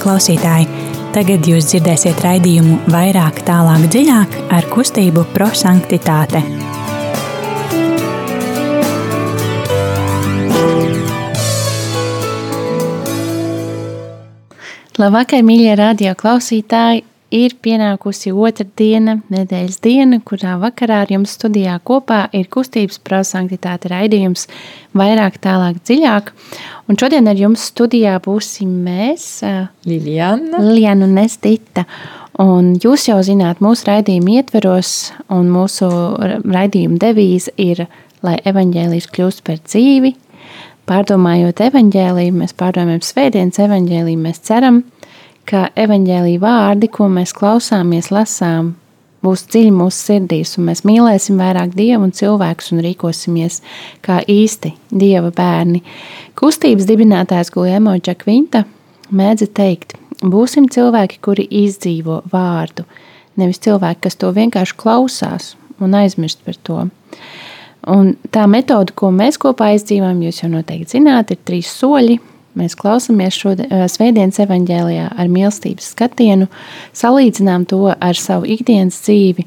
klausītāji! Tagad jūs dzirdēsiet raidījumu vairāk, tālāk, dziļāk ar kustību prosanktitāte. Labvakar, mīļie radio klausītāji! Ir pienākusi otra diena, nedēļas diena, kurā vakarā ar jums studijā kopā ir kustības prosanktitāte raidījums vairāk, tālāk, dziļāk. Un šodien ar jums studijā būsim mēs, Liljana, Liljana un Nestita. Un jūs jau zināt, mūsu raidījuma ietveros un mūsu raidījuma devīze ir, lai evaņģēlijs kļūst par dzīvi. Pārdomājot evaņģēliju, mēs pārdomājam svētdienas evaņģēliju, mēs ceram, ka ka evaņģēlīja vārdi, ko mēs klausāmies, lasām, būs dziļi mūsu sirdīs, un mēs mīlēsim vairāk dievu un cilvēkus un rīkosimies kā īsti dieva bērni. Kustības dibinātājs Guljēmo Čakvinta mēdza teikt, būsim cilvēki, kuri izdzīvo vārdu, nevis cilvēki, kas to vienkārši klausās un aizmirst par to. Un tā metode, ko mēs kopā izdzīvojam, jūs jau noteikti zināt, ir trīs soļi Mēs klausāmies šo svētdienas evaņģēlijā ar mīlestības skatienu, salīdzinām to ar savu ikdienas dzīvi,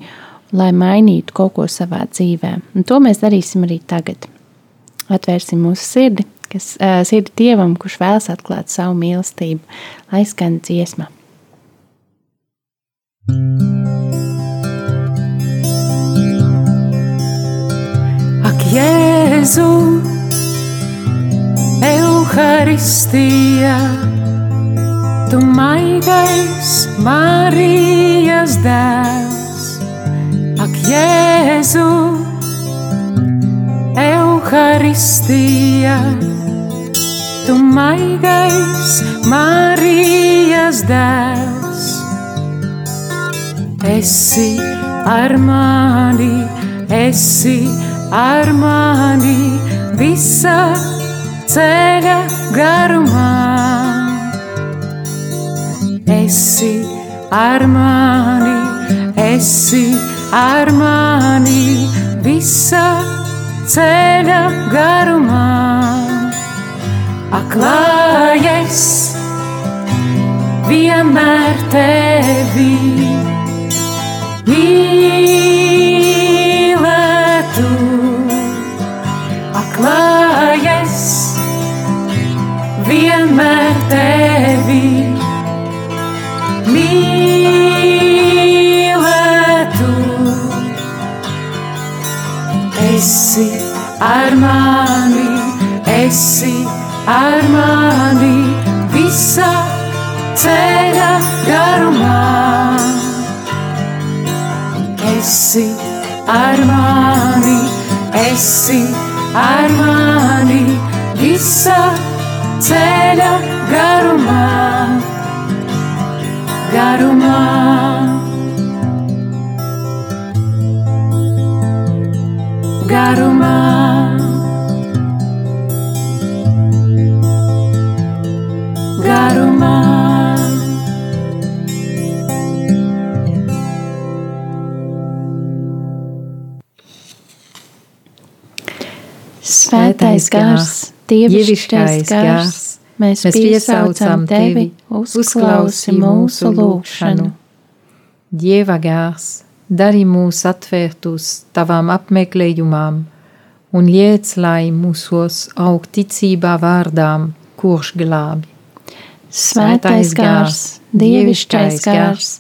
lai mainītu kaut ko savā dzīvē. Un to mēs darīsim arī tagad. Atvērsim mūsu sirdi, kas uh, sirdi Dievam, kurš vēlas atklāt savu mīlestību, lai skan dziesma. Ak, Jēzu! Euharistija, tu maigais Marijas dēls, ak, Jēzu, Euharistija, tu maigais Marijas dēls. Esi ar mani, esi ar mani visā ceļa garumā. Esi ar mani, esi ar mani visā ceļa garumā. Aklājies vienmēr tevi mīlētu. Aklājies vienmēr tevi mīlētu. Esi ar mani, esi ar mani visā ceļa garumā. Esi ar mani, esi ar mani visā ceļa garumā, garumā. Garumā. Garumā. Svētais gars, dievišķais gars, mēs piesaucam tevi, uzklausi mūsu lūgšanu. Dieva gars, dari mūs atvērtus tavam apmeklējumam un liec, lai mūsos aug ticībā vārdām, kurš glābi. Svētais gars, dievišķais gars,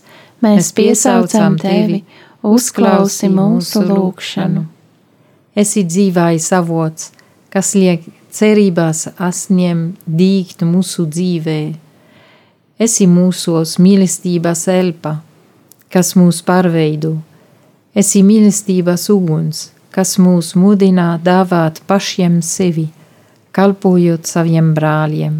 mēs piesaucam tevi, uzklausi mūsu lūgšanu. Esi dzīvais avots, kas liek cerībās asņiem dīgt mūsu dzīvē. Esi mūsos mīlestības elpa, kas mūs pārveido. Esi mīlestības uguns, kas mūs mudina dāvāt pašiem sevi, kalpojot saviem brāļiem.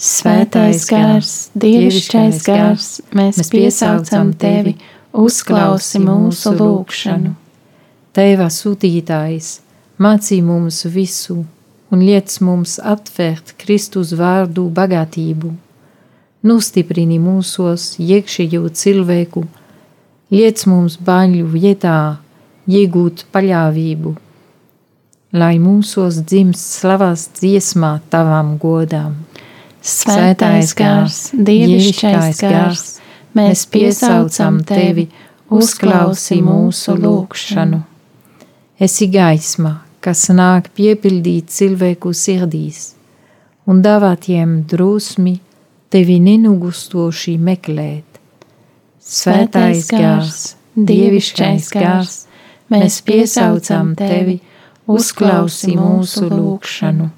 Svētais gars, dievišķais gars, mēs piesaucam tevi, uzklausi mūsu lūgšanu. Tēva sūtītājs, mācī mums visu un liec mums atvērt Kristus vārdu bagātību. Nostiprini mūsos iekšējo cilvēku, liec mums baļu vietā iegūt paļāvību, lai mūsos dzimst slavas dziesmā tavam godām. Svētais gars, dievišķais gars, mēs piesaucam tevi, uzklausi mūsu lūgšanu. Esi gaisma, kas nāk piepildīt cilvēku sirdīs un dāvāt tiem drosmi tevi nenugustoši meklēt. Svētais gars, dievišķais gars, mēs piesaucam tevi, uzklausi mūsu lūgšanu.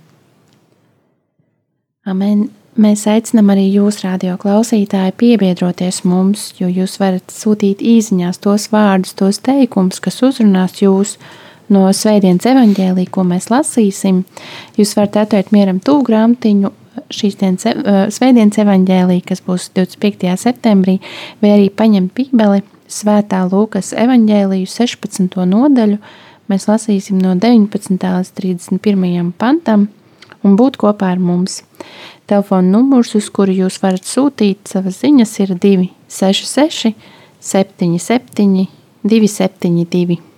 Amen. Mēs aicinām arī jūs, radio klausītāji, piebiedroties mums, jo jūs varat sūtīt īsiņās tos vārdus, tos teikumus, kas uzrunās jūs no Svētdienas evaņģēlī, ko mēs lasīsim. Jūs varat atvērt mieram tūlu grāmatiņu šīs dienas Svētdienas evaņģēlī, kas būs 25. septembrī, vai arī paņemt Bībeli Svētā Lūkas evaņģēliju 16. nodaļu. Mēs lasīsim no 19. līdz 31. pantam un būt kopā ar mums. Telefona numurs, uz kuru jūs varat sūtīt savas ziņas, ir 266, 77, 272.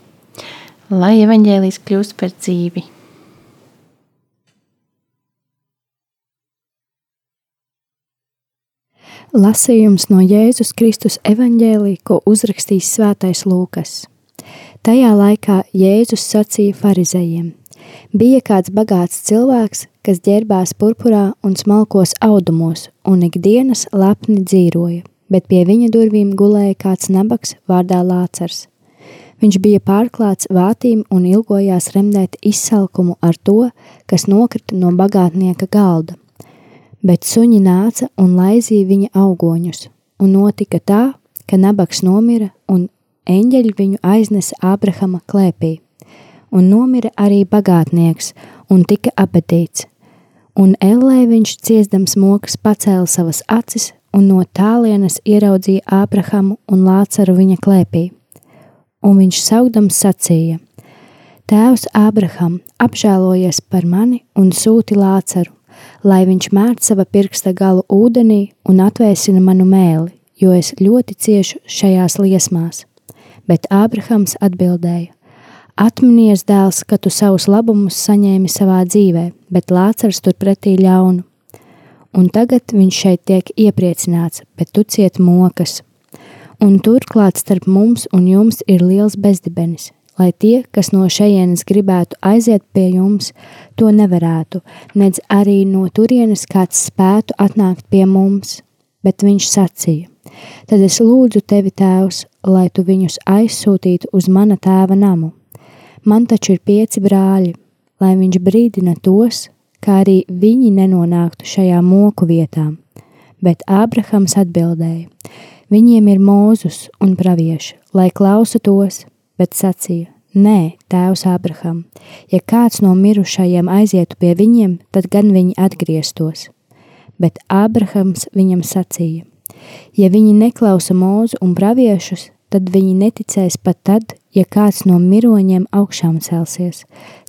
Lai evaņģēlijas kļūst par dzīvi. Lasījums no Jēzus Kristus evaņģēlī, ko uzrakstīs Svētais Lūkas. Tajā laikā Jēzus sacīja farizējiem: Bija kāds bagāts cilvēks, kas ģērbās purpurā un smalkos audumos, un ikdienas lepni dzīvoja, bet pie viņa durvīm gulēja kāds nabaks vārdā Lācars. Viņš bija pārklāts vātīm un ilgojās remdēt izsalkumu ar to, kas nokrita no bagātnieka galda. Bet suņi nāca un laizīja viņa augoņus, un notika tā, ka nabaks nomira, un eņģeļi viņu aiznesa Ābrahama klēpī, un nomira arī bagātnieks, un tika apetīts, un ellē viņš ciestams mokas pacēla savas acis, un no tālienes ieraudzīja Ābrahamu un Lācaru viņa klēpī, un viņš saugdams sacīja: Tēvs Ābraham, apžēlojies par mani un sūti Lācaru, lai viņš mērt sava pirksta galu ūdenī un atvēsina manu mēli, jo es ļoti ciešu šajās liesmās. Bet Ābrahams atbildēja: Atminies, dēls, ka tu savus labumus saņēmi savā dzīvē, bet Lācars turpretī ļaunu. Un tagad viņš šeit tiek iepriecināts, bet tu ciet mokas. Un turklāt starp mums un jums ir liels bezdibenis, lai tie, kas no šejienes gribētu aiziet pie jums, to nevarētu, nedz arī no turienes kāds spētu atnākt pie mums. Bet viņš sacīja: Tad es lūdzu tevi, Tēvs, lai tu viņus aizsūtītu uz mana tēva namu. Man taču ir pieci brāļi, lai viņš brīdina tos, kā arī viņi nenonāktu šajā moku vietā. Bet Ābrahams atbildēja: Viņiem ir mūzus un pravieši, lai klausa tos, bet sacīja: Nē, tēvs Abraham, ja kāds no mirušajiem aizietu pie viņiem, tad gan viņi atgrieztos. Bet Ābrahams viņam sacīja: Ja viņi neklausa mūzu un praviešus, tad viņi neticēs pat tad, ja kāds no miroņiem augšām celsies.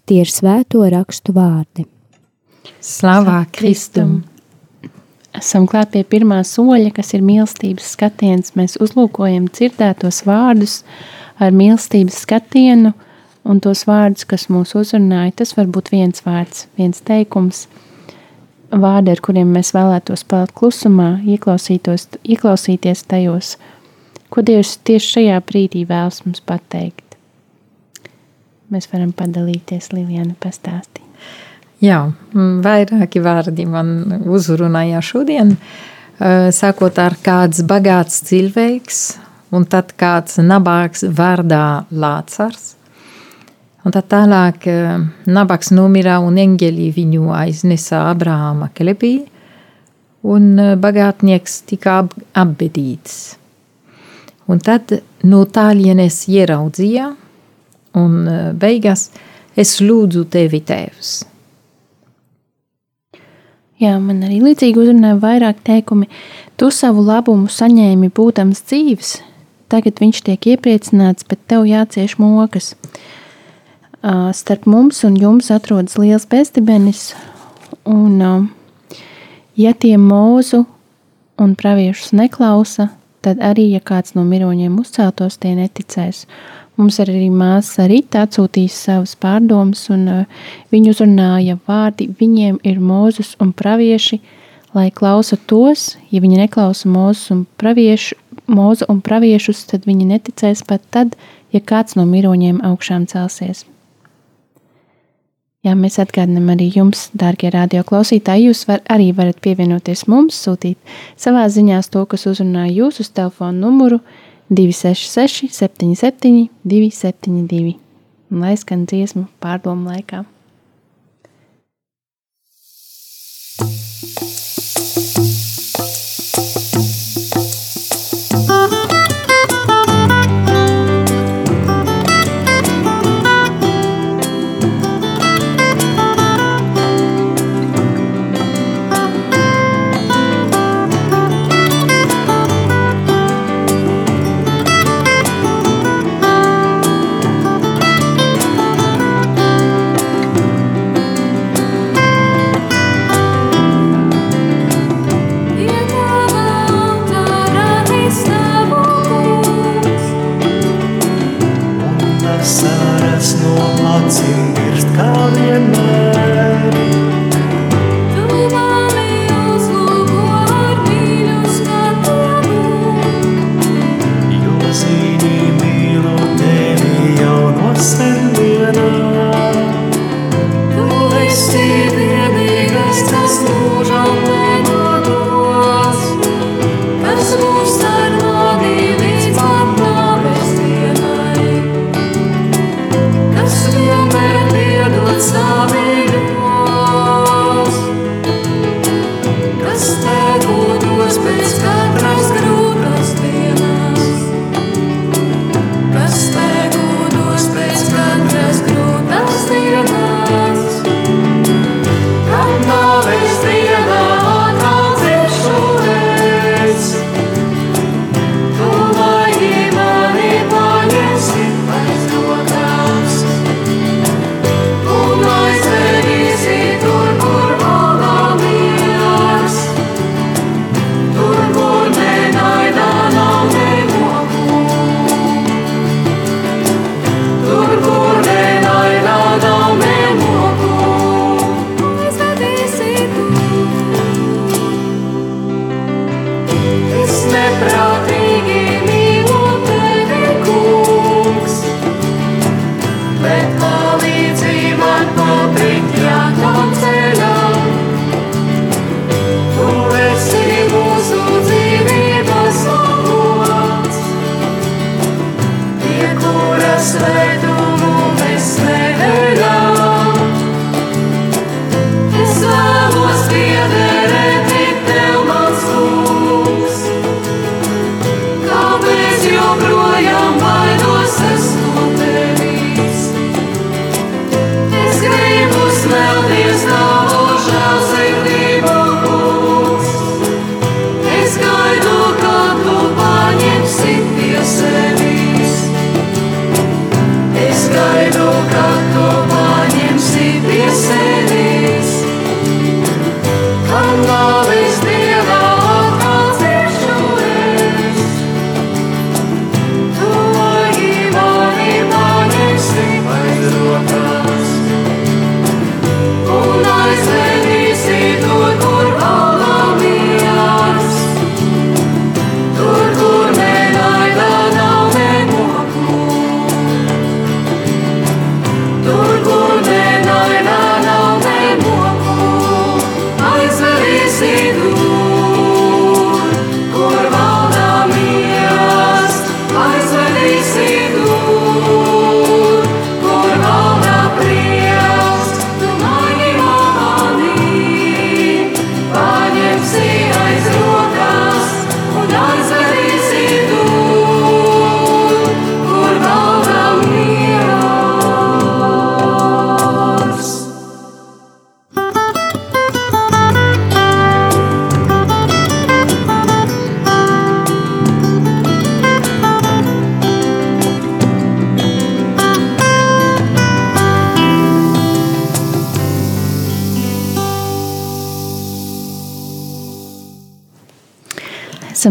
Tie ir svēto rakstu vārdi. Slavā Kristum! Esam klāt pie pirmā soļa, kas ir mīlestības skatiens. Mēs uzlūkojam dzirdētos vārdus, ar mīlestības skatienu un tos vārdus, kas mūs uzrunāja. Tas var būt viens vārds, viens teikums, vārdi, ar kuriem mēs vēlētos palikt klusumā, ieklausīties tajos, ko Dievs tieši šajā brīdī vēlas mums pateikt. Mēs varam padalīties, Lilijana, pastāstīt. Jā, vairāki vārdi man uzrunāja šodien. Sākot ar kāds bagāts cilvēks, un tad kāds nabaks vārdā Lācars. Un tad tālāk nabaks nomira un eņģeļi viņu aiznesa Abrahama klepī, un bagātnieks tika ap, apbedīts. Un tad no tālienes ieraudzīja, un beigās es lūdzu tevi, tēvs. Jā, man arī līdzīgi uzrunāja vairāk teikumi. Tu savu labumu saņēmi būdams dzīves, Tagad viņš tiek iepriecināts, bet tev jācieš mokas. Starp mums un jums atrodas liels bezdibenis, un ja tie mūzu un praviešus neklausa, tad arī, ja kāds no miroņiem uzceltos, tie neticēs. Mums arī māsa Rīta atsūtījis savas pārdomas, un viņa uzrunāja vārdi, viņiem ir mūzus un pravieši, lai klausa tos, ja viņi neklausa mūzus un praviešu, mūzu un praviešus, tad viņi neticēs pat tad, ja kāds no miroņiem augšām celsies. Jā, mēs atgādinām arī jums, dārgie radioklausītāji, jūs var, arī varat pievienoties mums, sūtīt savā ziņā to, kas uzrunāja jūs uz telefona numuru 266, 77, 272. Un lai skan dziesmu pārdomu laikā.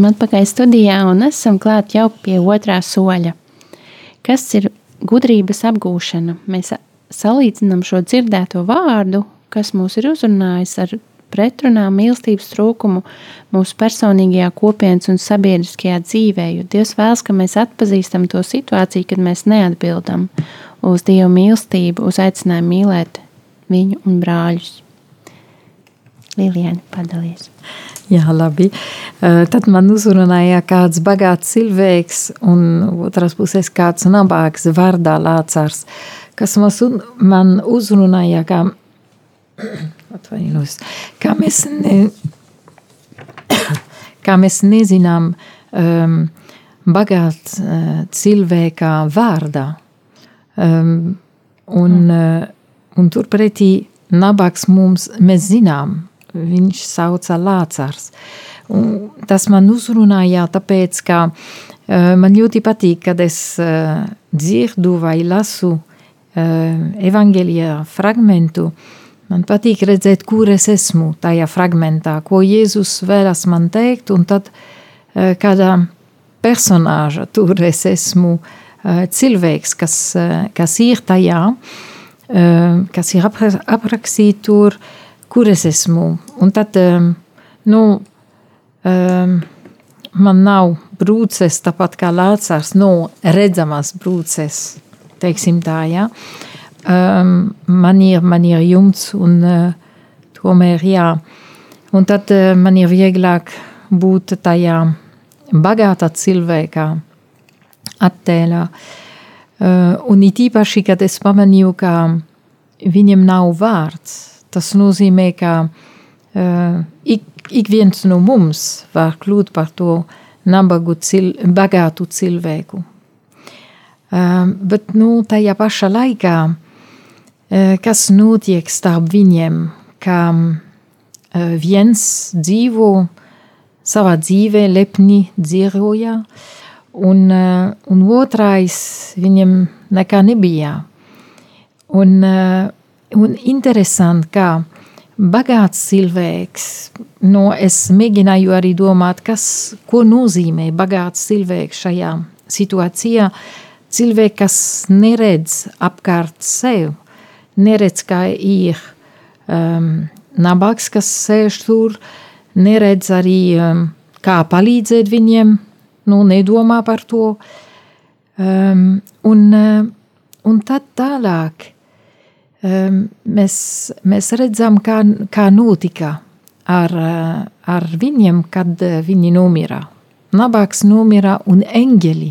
Esam atpakaļ studijā un esam klāt jau pie otrā soļa. Kas ir gudrības apgūšana? Mēs salīdzinām šo dzirdēto vārdu, kas mūs ir uzrunājis ar pretrunā mīlestības trūkumu mūsu personīgajā kopienas un sabiedriskajā dzīvē, jo Dievs vēlas, ka mēs atpazīstam to situāciju, kad mēs neatbildam uz Dieva mīlestību, uz aicinājumu mīlēt viņu un brāļus. Liliana, padalies. Jā, labi. Tad man uzrunāja kāds bagāts cilvēks, un otras puses kāds nabāks vārdā Lācārs, kas man uzrunāja, kā, atvainos, kā mēs, ne, kā mēs nezinām um, bagāt uh, cilvēka vārdā. Um, un, uh, un turpretī nabaks mums, mēs zinām, viņš sauca Lācars. Un tas man uzrunāja, tāpēc, ka uh, man ļoti patīk, kad es uh, dzirdu vai lasu uh, evangelija fragmentu. Man patīk redzēt, kur es esmu tajā fragmentā, ko Jēzus vēlas man teikt, un tad kādā personāža tur es esmu cilvēks, kas, kas ir tajā, kas ir aprakstīts tur, uh, kur es esmu. Un tad, um, nu, um, man nav brūces, tāpat kā Lācārs, no nu, redzamas brūces, teiksim tā, ja. Um, man, ir, man ir jumts un uh, tomēr, jā. Un tad uh, man ir vieglāk būt tajā bagātā cilvēkā attēlā. Uh, un it īpaši, kad es pamanīju, ka viņam nav vārds, Tas nozīmē, ka uh, ik, ik viens no mums var kļūt par to nabagu, cil, bagātu cilvēku. Uh, bet nu, tajā pašā laikā, uh, kas notiek starp viņiem, ka uh, viens dzīvo savā dzīvē, lepni dzīvoja, un, uh, un otrais viņam nekā nebija. Un, uh, Un interesanti, kā bagāts cilvēks, no es mēģināju arī domāt, kas, ko nozīmē bagāts cilvēks šajā situācijā. Cilvēki, kas neredz apkārt sev, neredz, kā ir um, nabaks, kas sēž tur, neredz arī, um, kā palīdzēt viņiem, nu, nedomā par to. Um, un, uh, un tad tālāk mēs, mēs redzam, kā, kā notika ar, ar viņiem, kad viņi nomira. Nabaks nomira un eņģeļi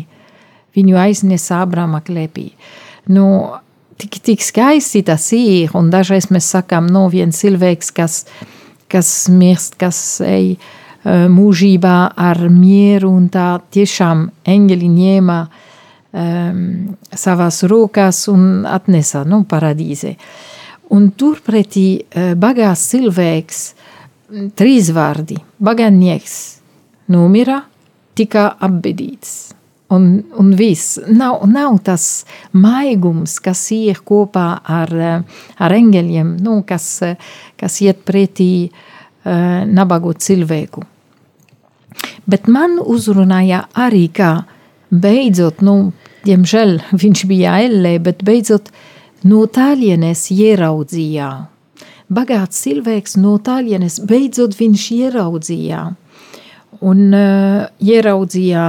viņu aiznesa Abrama klēpī. Nu, tik, tik skaisti tas ir, un dažreiz mēs sakām, no viens cilvēks, kas, kas mirst, kas ej uh, mūžībā ar mieru, un tā tiešām eņģeļi ņēma uh, um, savās rokās un atnesa nu, paradīze. Un turpretī uh, bagāts cilvēks, trīs vārdi, bagātnieks, nomira, tika apbedīts. Un, un viss nav, nav tas maigums, kas ir kopā ar, ar engeļiem, nu, kas, kas iet pretī uh, nabagu cilvēku. Bet man uzrunāja arī, ka beidzot, nu, Diemžēl viņš bija ellē, bet beidzot no tālienes ieraudzīja. Bagāts cilvēks no tālienes beidzot viņš ieraudzīja. Un uh, ieraudzīja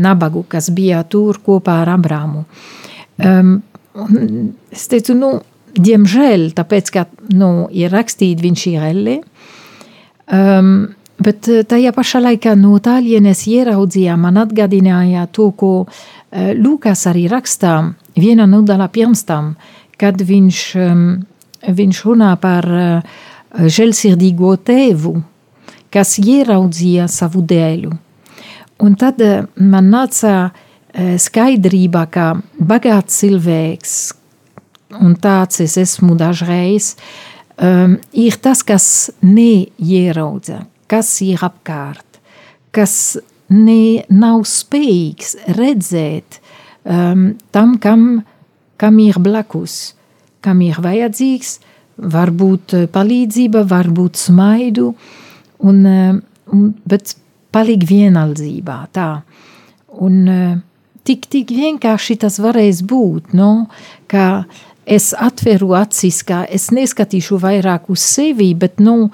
nabagu, kas bija tur kopā ar Abrāmu. Um, es teicu, nu, diemžēl, tāpēc, ka nu, ir rakstīts, viņš ir ellē. Um, Bet tajā pašā laikā no tālienes ieraudzījām, man atgādināja to, ko uh, Eh, Lūkas arī rakstā viena nodaļa pirms tam, kad viņš, viņš runā par eh, žēlsirdīgo tēvu, kas ieraudzīja savu dēlu. Un tad eh, man nāca skaidrība, ka bagāts cilvēks, un tāds es esmu dažreiz, um, ir tas, kas neieraudza, kas ir apkārt, kas ne, nav spējīgs redzēt um, tam, kam, kam ir blakus, kam ir vajadzīgs, varbūt uh, palīdzība, varbūt smaidu, un, uh, un, bet paliek vienaldzībā. Tā. Un, uh, tik, tik vienkārši tas varēs būt, no? ka es atveru acis, ka es neskatīšu vairāk uz sevi, bet nu,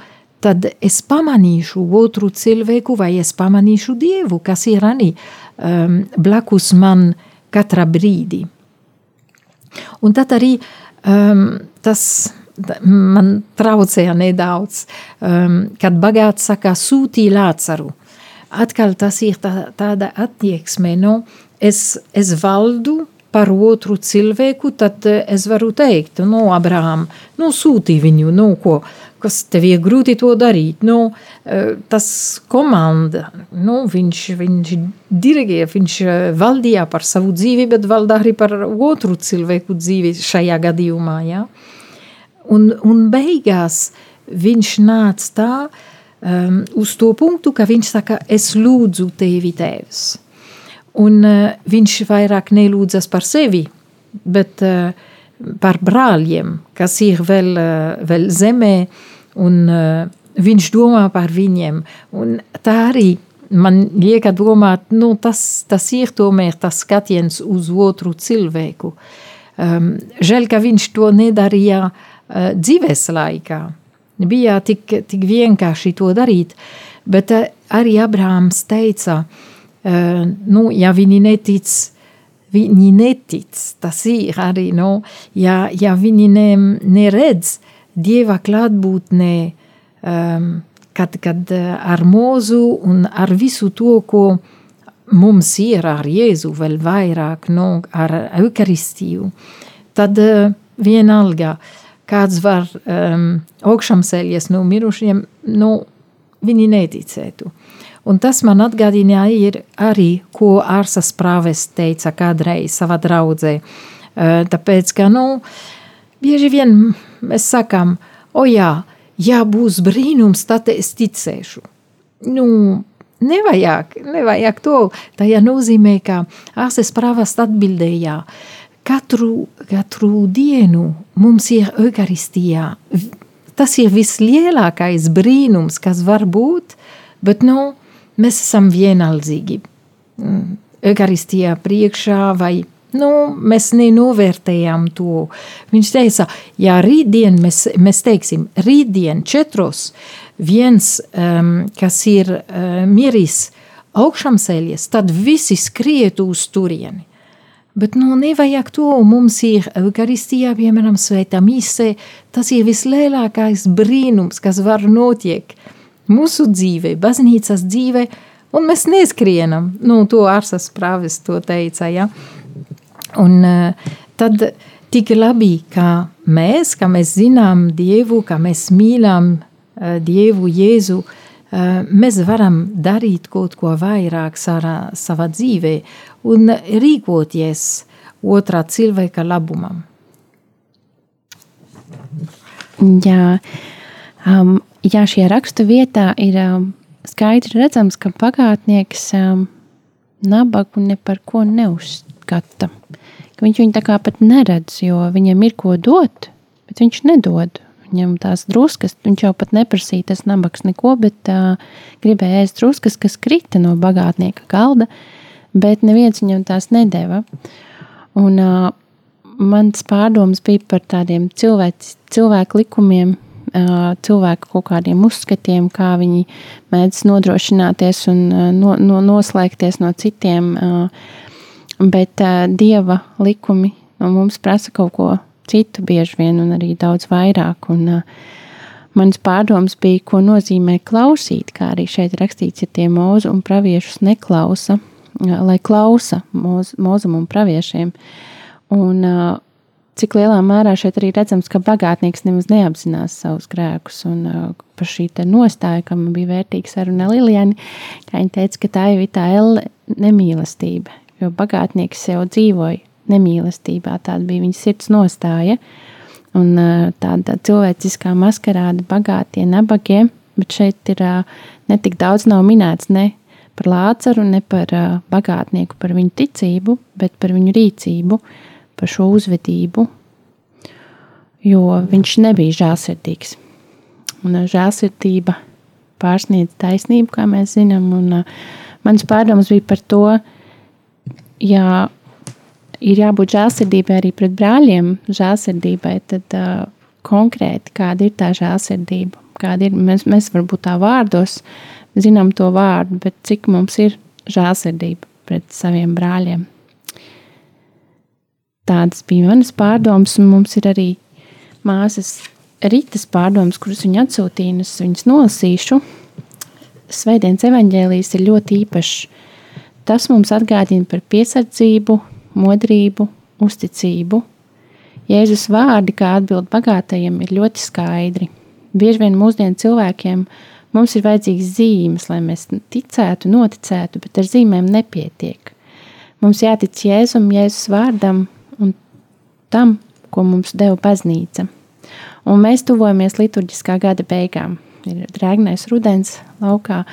tad es pamanīšu otru cilvēku vai es pamanīšu Dievu, kas ir arī um, blakus man katrā brīdī. Un tad arī um, tas man traucēja nedaudz, um, kad bagāts saka sūtī Lācaru. Atkal tas ir tā, tāda attieksme, nu, es, es valdu par otru cilvēku, tad es varu teikt, nu, Abraham, nu, sūtī viņu, nu, ko, kas tev ir grūti to darīt. Nu, tas komanda, nu, viņš, viņš dirigēja, viņš valdīja par savu dzīvi, bet valda arī par otru cilvēku dzīvi šajā gadījumā, ja? Un, un beigās viņš nāca tā um, uz to punktu, ka viņš saka, es lūdzu tevi tēvs. Un uh, viņš vairāk nelūdzas par sevi, bet uh, par brāļiem, kas ir vēl, uh, vēl zemē, un uh, viņš domā par viņiem. Un tā arī man liek domāt, nu, tas, tas ir tomēr tas skatiens uz otru cilvēku. Um, žēl, ka viņš to nedarīja uh, dzīves laikā. Bija tik, tik vienkārši to darīt, bet uh, arī Abrahams teica, uh, nu, ja viņi netic, viņi netic, tas ir arī, nu, ja, ja viņi ne, neredz Dieva klātbūtnē, um, kad, kad ar mūzu un ar visu to, ko mums ir ar Jēzu vēl vairāk, nu, ar Eukaristiju, tad uh, vienalga, uh, kāds var um, augšām ceļies no mirušiem, nu, viņi neticētu. Un tas man atgādināja arī, ko Ārsas Prāves teica kādreiz savā draudzē. Tāpēc, ka, nu, bieži vien mēs sakām, o jā, ja būs brīnums, tad es ticēšu. Nu, nevajag, nevajag to. Tajā nozīmē, ka Ārsas Prāves atbildēja, katru, katru dienu mums ir Eukaristijā. Tas ir vislielākais brīnums, kas var būt, bet nu, mēs esam vienaldzīgi. Mm, Eukaristijā priekšā vai nu, mēs nenovērtējam to. Viņš teica, ja rītdien mēs, mēs teiksim, rītdien četros viens, um, kas ir uh, miris augšām ceļies, tad visi skrietu uz turieni. Bet nu, nevajag to. Mums ir Eukaristijā, piemēram, Svētā mise. Tas ir vislielākais brīnums, kas var notiek mūsu dzīvē, baznīcas dzīvē, un mēs neskrienam. Nu, to Arsas prāvis to teica, ja. Un uh, tad tik labi, ka mēs, ka mēs zinām Dievu, ka mēs mīlam uh, Dievu Jēzu, uh, mēs varam darīt kaut ko vairāk savā, savā dzīvē un rīkoties otrā cilvēka labumam. Jā, um, jā šajā rakstu vietā ir um, skaidri redzams, ka pagātnieks um, nabagu ne par ko neuzskata. Ka viņš viņu tā kā pat neredz, jo viņam ir ko dot, bet viņš nedod. Viņam tās druskas, viņš jau pat neprasīja tas nabaks neko, bet uh, gribēja ēst druskas, kas krita no bagātnieka galda. Bet neviens viņam tās nedēva. Un, uh, mans pārdoms bija par tādiem cilvēks, cilvēku likumiem, cilvēku kaut kādiem uzskatiem, kā viņi mēdz nodrošināties un no, no, noslēgties no citiem. Bet dieva likumi no mums prasa kaut ko citu bieži vien un arī daudz vairāk. Un, Mans pārdoms bija, ko nozīmē klausīt, kā arī šeit rakstīts, ja tie mūzu un praviešus neklausa, lai klausa mūz, mūzum un praviešiem. Un, cik lielā mērā šeit arī redzams, ka bagātnieks nemaz neapzinās savus grēkus. Un par šī nostāja, kam bija vērtīga saruna Lilijani, kā viņa teica, ka tā ir tā nemīlestība, jo bagātnieks jau dzīvoja nemīlestībā, tāda bija viņa sirds nostāja. Un tāda cilvēciskā maskarāda bagātie, nabagie, bet šeit ir netik daudz nav minēts ne par Lācaru, ne par uh, bagātnieku, par viņu ticību, bet par viņu rīcību, par šo uzvedību, jo viņš nebija žēlsirdīgs. Un uh, žēlsirdība pārsniedz taisnību, kā mēs zinām, un uh, mans pārdoms bija par to, ja ir jābūt žēlsirdībai arī pret brāļiem, žēlsirdībai, tad uh, konkrēti kāda ir tā žēlsirdība, kāda ir, mēs, mēs varbūt tā vārdos zinām to vārdu, bet cik mums ir žēlsirdība pret saviem brāļiem. Tādas bija manas pārdomas, un mums ir arī māsas Rītas pārdomas, kuras viņa atsūtīja, un es viņas nolasīšu. Svētdienas evaņģēlijas ir ļoti īpašs. Tas mums atgādina par piesardzību, modrību, uzticību. Jēzus vārdi, kā atbild bagātajiem, ir ļoti skaidri. Bieži vien mūsdienu cilvēkiem mums ir vajadzīgas zīmes, lai mēs ticētu, noticētu, bet ar zīmēm nepietiek. Mums jātic Jēzum, Jēzus vārdam tam, ko mums deva baznīca. Un mēs tuvojamies liturģiskā gada beigām. Ir drēgnais rudens laukā.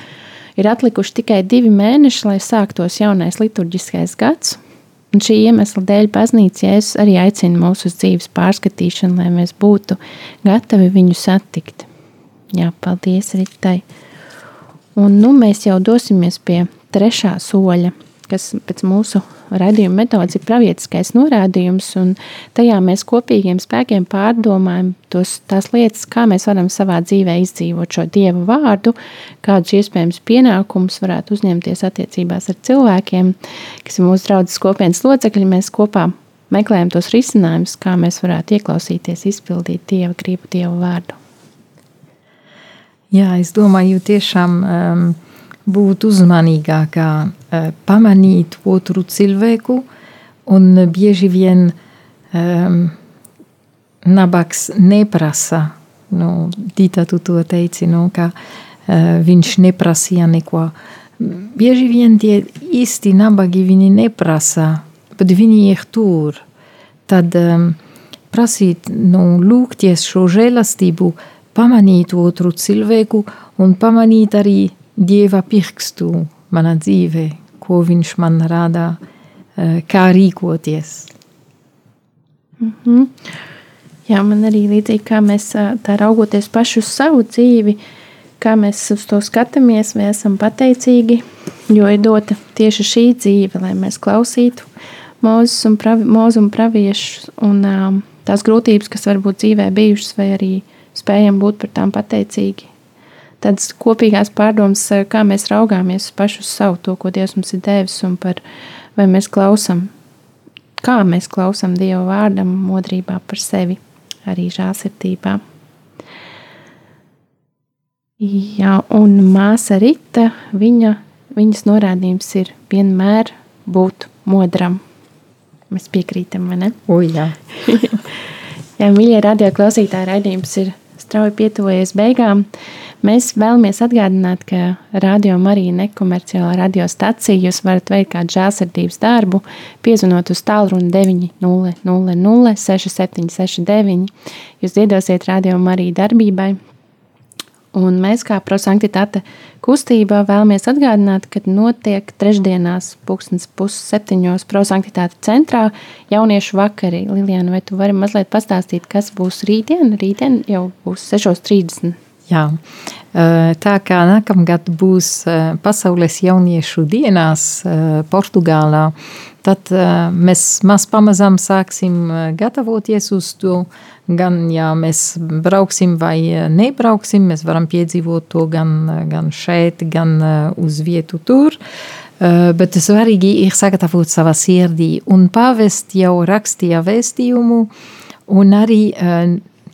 Ir atlikuši tikai divi mēneši, lai sāktos jaunais liturģiskais gads. Un šī iemesla dēļ baznīca Jēzus arī aicina mūsu dzīves pārskatīšanu, lai mēs būtu gatavi viņu satikt. Jā, paldies Ritai. Un nu mēs jau dosimies pie trešā soļa, kas pēc mūsu raidījuma metodas ir pravietiskais norādījums, un tajā mēs kopīgiem spēkiem pārdomājam tos, tās lietas, kā mēs varam savā dzīvē izdzīvot šo Dieva vārdu, kādus iespējams pienākumus varētu uzņemties attiecībās ar cilvēkiem, kas ir mūsu draudzes kopienas locekļi. Mēs kopā meklējam tos risinājumus, kā mēs varētu ieklausīties, izpildīt Dieva gribu, Dieva vārdu. Jā, es domāju, tiešām um, būt uzmanīgākā, eh, pamanīt otru cilvēku, un bieži vien um, nabaks neprasa, nu, Dita, tu to teici, nu, ka uh, viņš neprasīja neko. Bieži vien tie īsti nabagi viņi neprasa, bet viņi ir tur. Tad um, prasīt, nu, lūgties šo žēlastību, pamanīt otru cilvēku un pamanīt arī dieva pirkstu manā dzīvē, ko viņš man rādā, eh, kā rīkoties. Mm -hmm. Jā, man arī līdzīgi kā mēs eh, tā raugoties pašu uz savu dzīvi, kā mēs uz to skatāmies, vai esam pateicīgi, jo ir dota tieši šī dzīve, lai mēs klausītu mūzus un, pravi, mūzu un praviešus un um, tās grūtības, kas varbūt dzīvē bijušas, vai arī spējam būt par tām pateicīgi tādas kopīgās pārdomas, eh, kā mēs raugāmies pašu uz savu, to, ko Dievs mums ir devis, un par vai mēs klausām, kā mēs klausām Dieva vārdam, modrībā par sevi, arī žālsirdībā. Jā, un māsa Rita, viņa, viņas norādījums ir vienmēr būt modram. Mēs piekrītam, vai ne? O, jā. jā, mīļie radio klausītāji, raidījums ir strauji pietuvojies beigām. Mēs vēlamies atgādināt, ka Radio Marija nekomerciālā radiostacija jūs varat veikt kādu žēlsirdības darbu, piezvanot uz tālruni 900 6769. Jūs iedosiet Radio Marija darbībai. Un mēs, kā prosanktitāte kustība, vēlamies atgādināt, ka notiek trešdienās, pulkstens pusseptiņos prosanktitāte centrā jauniešu vakari. Lilijāna, vai tu vari mazliet pastāstīt, kas būs rītdien? Rītdien jau būs 6.30. Jā, tā kā nākamgad būs Pasaules jauniešu dienās Portugālā, tad mēs maz pamazām sāksim gatavoties uz to. Gan ja mēs brauksim vai nebrauksim, mēs varam piedzīvot to gan, gan šeit, gan uz vietu tur. Bet svarīgi ir sagatavot savā sirdī. Un pāvest jau rakstīja vēstījumu, un arī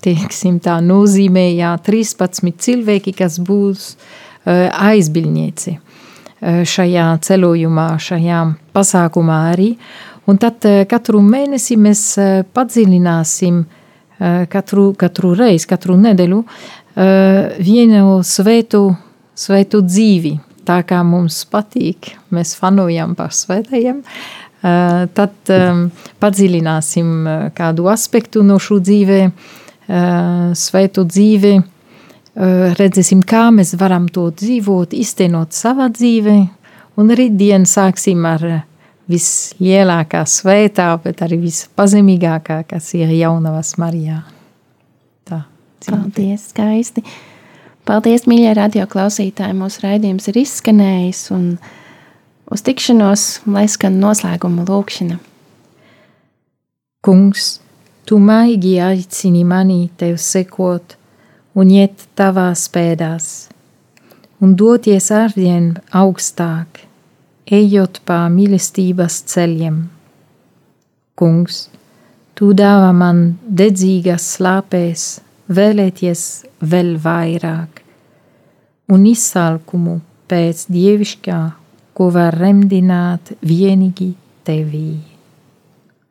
teiksim, tā nozīmējā 13 cilvēki, kas būs aizbildnieci šajā ceļojumā, šajā pasākumā arī. Un tad katru mēnesi mēs padziļināsim katru, katru reizi, katru nedēļu vienu svētu, svētu dzīvi. Tā kā mums patīk, mēs fanojam par svētajiem, tad padziļināsim kādu aspektu no šo dzīvēm Eh, svētu dzīvi, eh, redzēsim, kā mēs varam to dzīvot, iztenot savā dzīvē, un rītdien sāksim ar vislielākā svētā, bet arī vispazemīgākā, kas ir jaunavas Marijā. Tā. Paldies, skaisti! Paldies, mīļie radio klausītāji! Mūsu raidījums ir izskanējis, un uz tikšanos, lai skan noslēguma lūkšana. Kungs, tu maigi aicini mani tev sekot un iet tavās pēdās, un doties arvien augstāk, ejot pa mīlestības ceļiem. Kungs, tu dāvā man dedzīgas slāpēs, vēlēties vēl vairāk, un izsalkumu pēc dievišķā, ko var remdināt vienīgi tevī.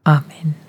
Amen.